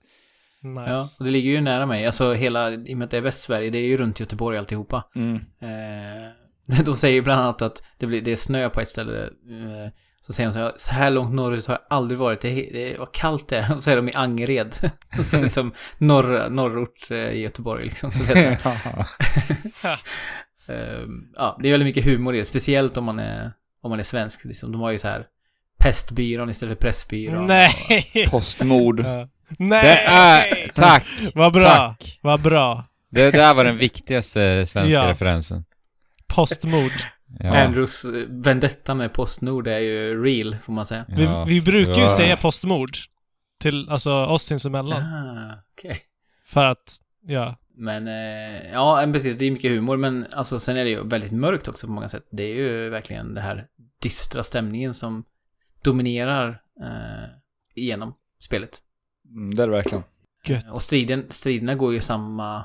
Nice. Ja, och det ligger ju nära mig. Alltså hela, i och med att det är Västsverige, det är ju runt Göteborg alltihopa. Mm. Eh, de säger ju bland annat att det, blir, det är snö på ett ställe. Eh, så säger de så här, så här långt norrut har jag aldrig varit. Det, är- det är, vad kallt det är. Och så är de i Angered. och så är det som norr, norrort eh, i Göteborg liksom. Så det är så här, eh, ja, det är väldigt mycket humor i det. Speciellt om man är, om man är svensk. Liksom. De har ju så här pestbyrån istället för pressbyrån. Nej! Postmord. Ja. Det Nej! är... Tack! Vad bra! Tack. Vad bra! Det där var den viktigaste svenska Ja. referensen. Postmord. Ja. Andrews eh, vendetta med Postnord är ju real, får man säga. Ja. Vi, vi brukar ju Ja. säga postmord till, alltså oss sinsemellan. Ah, okej. För att, ja. Men, eh, ja, precis, det är mycket humor, men alltså sen är det ju väldigt mörkt också på många sätt. Det är ju verkligen det här dystra stämningen som dominerar eh, igenom spelet. Mm, det är det verkligen. Gött. Och striden, striderna går ju i samma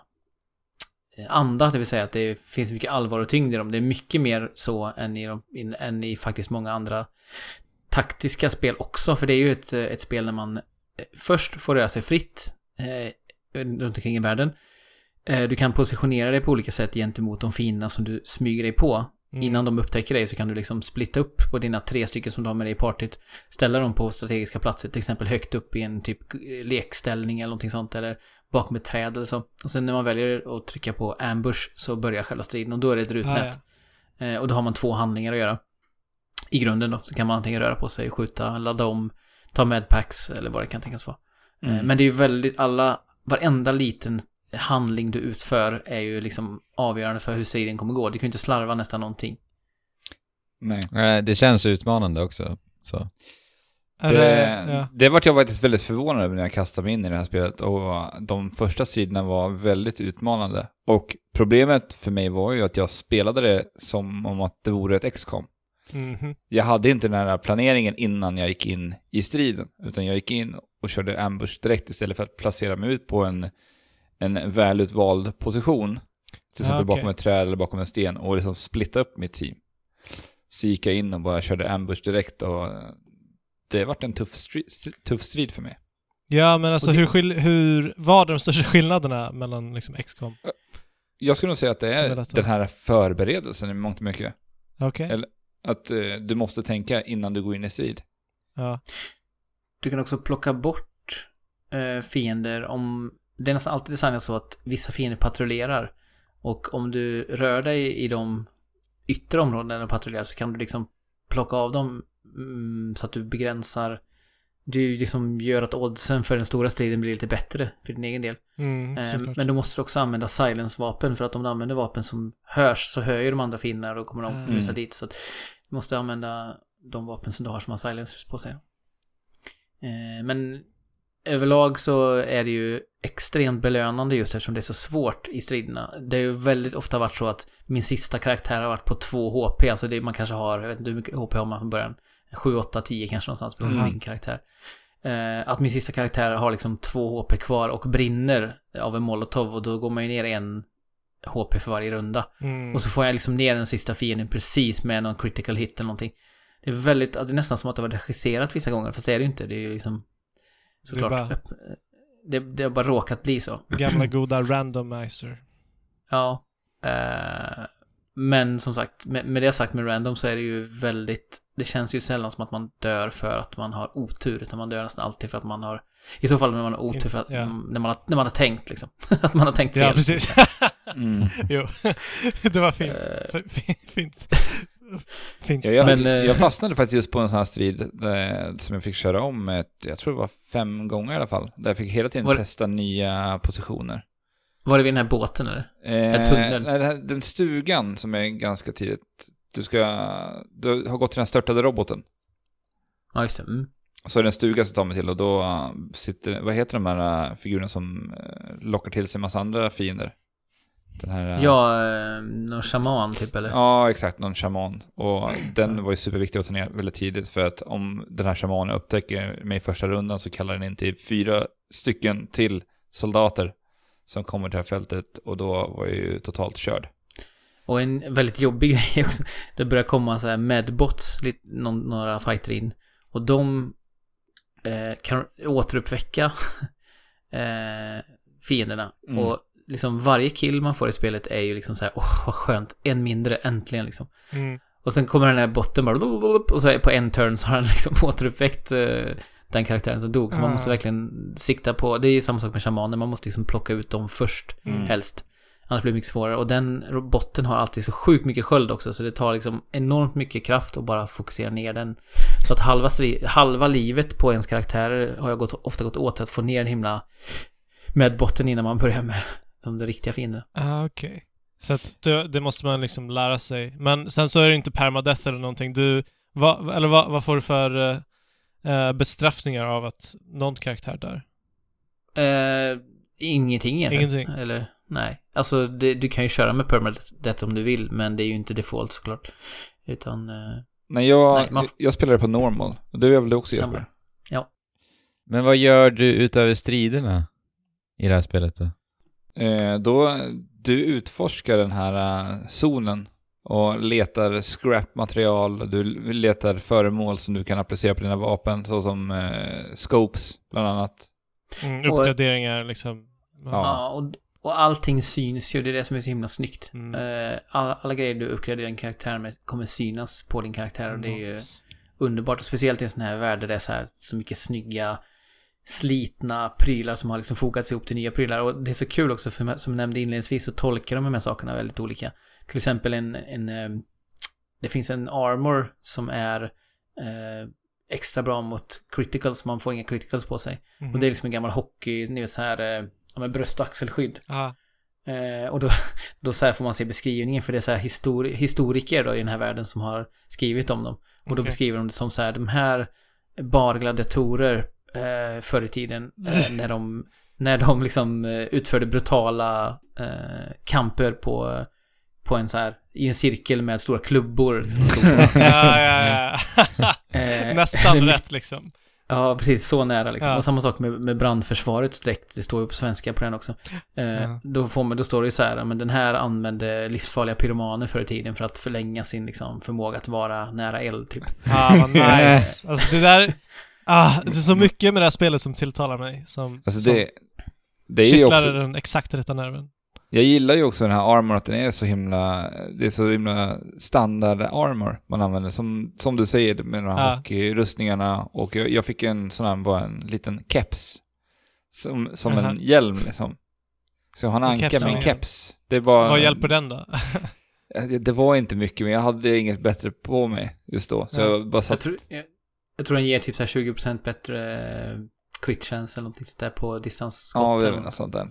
anda, det vill säga att det finns mycket allvar och tyngd i dem. Det är mycket mer så än i, de, än i faktiskt många andra taktiska spel också, för det är ju ett, eh, ett spel där man eh, först får röra sig fritt eh, runt omkring i världen. Eh, du kan positionera dig på olika sätt gentemot de fienderna som du smyger dig på. Mm. Innan de upptäcker dig så kan du liksom splitta upp på dina tre stycken som du har med dig i partyt. Ställa dem på strategiska platser, till exempel högt upp i en typ eh, lekställning eller någonting sånt. Eller bakom ett träd eller så. Och sen när man väljer att trycka på ambush så börjar själva striden och då är det ett Ah, rutnät. ja. Eh, och då har man två handlingar att göra. I grunden då, så kan man antingen röra på sig, skjuta, ladda om, ta medpacks eller vad det kan tänkas vara. Eh, Mm. Men det är ju väldigt, alla, varenda liten handling du utför är ju liksom avgörande för hur striden kommer gå. Du kan ju inte slarva nästan någonting. Nej. Eh, Det känns utmanande också. Så. Det, det, ja. det vart jag faktiskt väldigt förvånad över när jag kastade mig in i det här spelet och de första striderna var väldigt utmanande. Och problemet för mig var ju att jag spelade det som om att det vore ett XCOM. Mhm. Jag hade inte den här planeringen innan jag gick in i striden, utan jag gick in och körde ambush direkt istället för att placera mig ut på en, en välutvald position. Till exempel Ah, okej. bakom ett träd eller bakom en sten och liksom splitta upp mitt team. Så gick jag in och bara körde ambush direkt och det vart en tuff strid, tuff strid för mig. Ja, men alltså Och det- hur, hur, vad är de största skillnaderna mellan liksom XCOM? Jag skulle nog säga att det är den här förberedelsen i mångt och mycket. Okej? Eller- Att eh, du måste tänka innan du går in i strid. Ja. Du kan också plocka bort eh, fiender om... Det är nästan alltid designat så att vissa fiender patrullerar. Och om du rör dig i de yttre områdena där de patrullerar så kan du liksom plocka av dem mm, så att du begränsar du liksom gör att oddsen för den stora striden blir lite bättre för din egen del. Mm, Eh, men då måste du också använda silence-vapen för att om du använder vapen som hörs så hör ju de andra fienderna och kommer de Mm. rusa dit. Så att du måste använda de vapen som du har som har silencers på sig. Eh, men överlag så är det ju extremt belönande just eftersom det är så svårt i striderna. Det har ju väldigt ofta varit så att min sista karaktär har varit på 2 HP, alltså det man kanske har, jag vet inte hur mycket HP har man från början, 7, 8, 10 kanske någonstans beroende på Mhm. vilken karaktär. Eh, att min sista karaktär har liksom 2 HP kvar och brinner av en molotov och då går man ju ner en HP för varje runda. Mm. Och så får jag liksom ner den sista fienden precis med någon critical hit eller någonting. Det är väldigt, det är nästan som att det var regisserat vissa gånger, fast det är det ju inte. Det är ju liksom såklart... bara- öpp- det, det har bara råkat bli så. Gamla goda randomizer. Ja. Eh, men som sagt, med, med det sagt med random så är det ju väldigt... Det känns ju sällan som att man dör för att man har otur, utan man dör nästan alltid för att man har... I så fall när man har otur för att... Ja. När, man har, när man har tänkt liksom. att man har tänkt fel. Ja, precis. Mm. jo, det var fint. F- Fint. Fint Ja, jag, Men, eh, jag fastnade faktiskt just på en sån här strid eh, som jag fick köra om, ett, jag tror det var fem gånger i alla fall. Där jag fick hela tiden Var testa nya positioner. Var det vid den här båten eller? Eh, tunnel? nej, den här- Den stugan som är ganska tidigt. Du ska, du har gått till den störtade roboten. Ja, just det. Mm. Så är det en stuga som tar mig till och då uh, sitter, vad heter de här uh, figurerna som uh, lockar till sig en massa andra fiender? Den här... Ja, eh, någon shaman typ eller? Ja, exakt. Någon shaman. Och den var ju superviktig att ta ner väldigt tidigt för att om den här shamanen upptäcker mig i första rundan så kallar den in till fyra stycken till soldater som kommer till det här fältet och då var jag ju totalt körd. Och en väldigt jobbig grej också. Det börjar komma så här medbots, några fighter in. Och de eh, kan återuppväcka eh, fienderna. Mm. Och liksom varje kill man får i spelet är ju liksom så här, åh vad skönt, en mindre, äntligen liksom. Mm. Och sen kommer den här botten bara, och så på en turn så har den liksom återuppväckt eh, den karaktären som dog. Så man Ah. måste verkligen sikta på, det är ju samma sak med shamaner, man måste liksom plocka ut dem först Mm. helst. Annars blir det mycket svårare. Och den botten har alltid så sjukt mycket sköld också, så det tar liksom enormt mycket kraft att bara fokusera ner den. Så att halva, halva livet på ens karaktärer har jag gått, ofta gått åt att få ner den himla med botten innan man börjar med som det riktiga fienden. Ah, okej. Så att det, det måste man liksom lära sig. Men sen så är det inte permadeath eller någonting. Du, vad, eller vad, vad får du för eh, bestraffningar av att någon karaktär dör? Eh, ingenting egentligen. Ingenting. Eller, nej. Alltså, det, du kan ju köra med permadeath om du vill, men det är ju inte default såklart. Utan, eh, Nej, jag, Nej, man jag spelade på normal. Det gör väl du också Samma. Jesper? Men vad gör du utöver striderna i det här spelet då? Eh, då, du utforskar den här eh, zonen och letar scrap-material, du letar föremål som du kan applicera på dina vapen, såsom eh, scopes, bland annat. Mm, Och- uppgraderingar liksom. Ja. ja. och, och allting syns ju, det är det som är så himla snyggt. Mm. Eh, alla, alla grejer du uppgraderar en karaktär med kommer synas på din karaktär och det är ju underbart. Och speciellt i en sån här värld där det är så här så mycket snygga slitna prylar som har liksom fogats ihop till nya prylar. Och det är så kul också, för som jag nämnde inledningsvis så tolkar de de här sakerna väldigt olika. Till exempel en, en eh, det finns en armor som är eh, extra bra mot criticals, man får inga criticals på sig. Mhm. Och det är liksom en gammal hockey, ni vet så här, eh, bröst och axelskydd. Ah, Eh, och då, då så här får man se beskrivningen för det är så här histori- historiker då i den här världen som har skrivit om dem. Och då beskriver de det som så här, de här bargladiatorer eh, förr i tiden eh, när de, när de liksom eh, utförde brutala eh, kamper på, på en så här, i en cirkel med stora klubbor liksom. ja, ja, ja. Eh, Nästan rätt liksom. Ja, precis. Så nära liksom. Ja. Och samma sak med, med brandförsvarets dräkt. Det står ju på svenska på den också. Eh, Ja. då, får man, då står det ju så här, men den här använde livsfarliga pyromaner förr i tiden för att förlänga sin liksom, förmåga att vara nära eld, typ. Ah, vad nice. Alltså det där... Ah, det är så mycket med det här spelet som tilltalar mig. Som, Alltså som det, det är ju kittlar också, den exakt rätta nerven. jag gillar ju också den här armor, att den är så himla, det är så himla standard armor man använder. Som, som du säger med de här Ja. hockeyrustningarna. Och jag, jag fick en sån här, bara en liten keps. Som, som Aha. en hjälm liksom. Så jag har en En anka keps med en keps. Det var... Vad hjälper den då? Det, det var inte mycket, men jag hade inget bättre på mig just då. Så Ja. jag bara Jag satt... tror, jag, Jag tror den ger typ så här 20% bättre eh, crit chance eller någonting sånt där på distansskott. Ja, det är något. sånt där.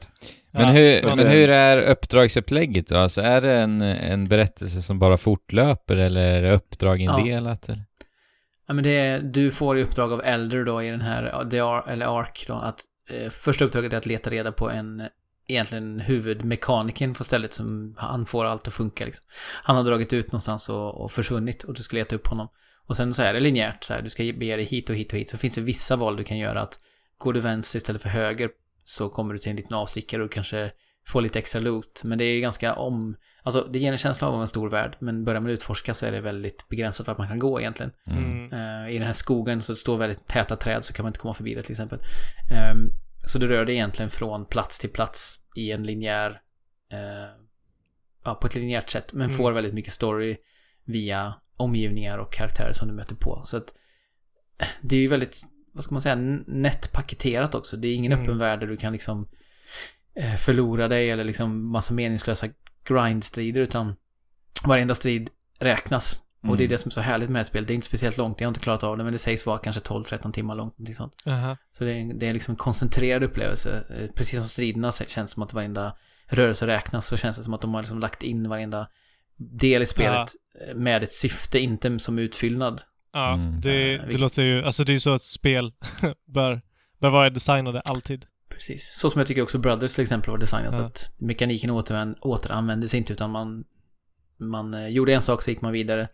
Men, Ja, hur, men hur är uppdragsupplägget då? Alltså är det en, en berättelse som bara fortlöper eller är det uppdrag Ja. indelat? Eller? Ja, men det är, du får i uppdrag av Elder då i den här, ja, The Ar- eller Ark då, att eh, första uppdraget är att leta reda på en, eh, egentligen huvudmekanikern på stället som han får allt att funka liksom. Han har dragit ut någonstans och, och försvunnit och du ska leta upp honom. Och sen så är det linjärt så här, du ska bege dig hit och hit och hit. Så finns det vissa val du kan göra att går du vänster istället för höger så kommer du till en liten avstickare och kanske får lite extra loot. Men det är ganska om, alltså det ger en känsla av en stor värld. Men börjar man utforska så är det väldigt begränsat vart man kan gå egentligen. Mm. Eh, I den här skogen så står väldigt täta träd så kan man inte komma förbi det till exempel. Ehm, så du rör dig egentligen från plats till plats i en linjär, eh, ja på ett linjärt sätt. Men Mm. får väldigt mycket story via omgivningar och karaktärer som du möter på. Så att eh, det är ju väldigt, vad ska man säga, nätt paketerat också. Det är ingen Mm. öppen värld där du kan liksom eh, förlora dig eller liksom massa meningslösa grindstrider utan varenda strid räknas. Och det är Mm. det som är så härligt med det här spelet. Det är inte speciellt långt, jag har inte klarat av det, men det sägs vara kanske 12-13 timmar långt. någonting sånt. Aha. Så det är, det är liksom en koncentrerad upplevelse. Eh, Precis som striderna känns som att varenda rörelse räknas, så känns det som att de har liksom lagt in varenda del i spelet eh, med ett syfte, inte som utfyllnad. Ja, Mm. det, Eh, det låter ju... Alltså det är ju så att spel bör, bör vara designade alltid. Precis. Så som jag tycker också Brothers till exempel var designat. Ja. Att mekaniken återan- återanvändes inte utan man, man eh, gjorde en sak så gick man vidare.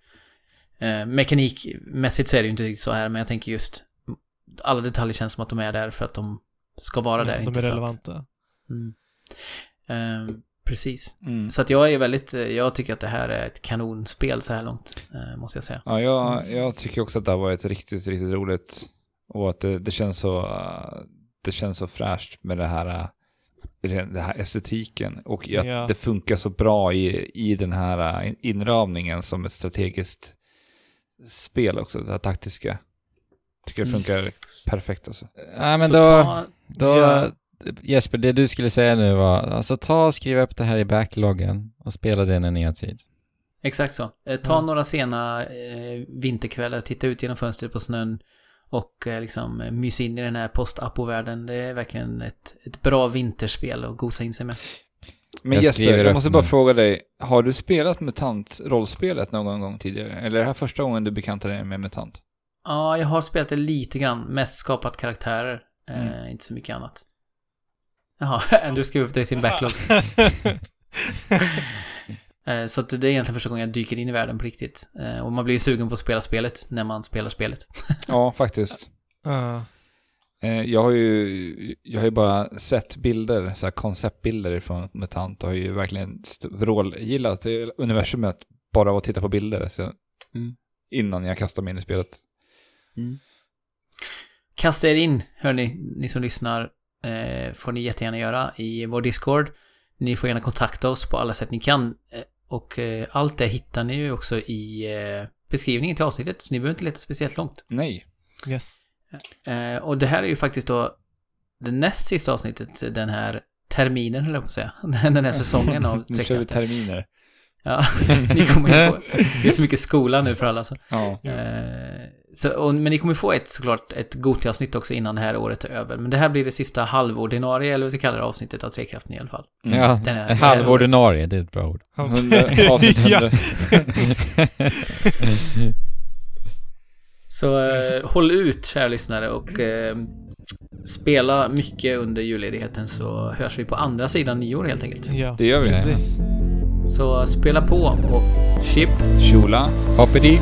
Eh, mekanikmässigt så är det ju inte riktigt så här, men jag tänker just alla detaljer känns som att de är där för att de ska vara där. Ja, inte de är för att- relevanta. Mm. Eh, precis. Mm. Så att jag är väldigt, eh, jag tycker att det här är ett kanonspel så här långt, eh, måste jag säga. Ja, jag, jag tycker också att det här var ett riktigt, riktigt roligt. Och att det, det känns så, det känns så fräscht med det här, uh, det här estetiken. Och att Ja. det funkar så bra i, i den här uh, inramningen som ett strategiskt spel också, det här taktiska. Tycker det funkar perfekt alltså. Ja, men Så då, ta- då Ja. Jesper, det du skulle säga nu var, alltså ta och skriv upp det här i backloggen och spela det när ni har tid. Exakt så. Eh, ta Ja. några sena eh, vinterkvällar, titta ut genom fönstret på snön och eh, liksom eh, mys in i den här post-apo-världen. Det är verkligen ett, ett bra vinterspel att gosa in sig med. Men Jag Jesper, jag måste bara nu. fråga dig, har du spelat MUTANT-rollspelet någon gång tidigare? Eller är det här första gången du bekantar dig med MUTANT? Ja, jag har spelat det lite grann. Mest skapat karaktärer. Eh, Mm. Inte så mycket annat. Jaha, du skrev upp det i sin backlog. Eh, Så att det är egentligen första gången jag dyker in i världen på riktigt. Eh, Och man blir ju sugen på att spela spelet när man spelar spelet. Ja, faktiskt. Eh, Jag har ju, jag har ju bara sett bilder, så här konceptbilder från MUTANT och har ju verkligen vrålgillat universumet bara av att titta på bilder. Så Mm. Innan jag kastar mig in i spelet. Kasta er in, hörni, ni som lyssnar. Eh, får ni jättegärna göra i vår Discord. Ni får gärna kontakta oss på alla sätt ni kan. Eh, och eh, allt det hittar ni ju också i eh, beskrivningen till avsnittet. Så ni behöver inte leta speciellt långt. Nej. Yes. Eh, och det här är ju faktiskt då det näst sista avsnittet den här terminen, höll jag på att säga. Den här säsongen av Nu kör vi terminer. Ja, ni kommer ju få... Det är så mycket skola nu för alla. Så. Ja. Eh, så, och, men ni kommer få ett såklart ett Gotia-avsnitt också innan det här året är över. Men det här blir det sista halvordinarie, eller vad vi ska kalla det, avsnittet av Trekraften i alla fall. Mm. Ja, Den här halvordinarie, det är ett bra ord. Så eh, håll ut, kära lyssnare, och eh, spela mycket under julledigheten så hörs vi på andra sidan nyår helt enkelt. Ja, Det gör vi. precis. Så spela på och chip Shula. Hoppity.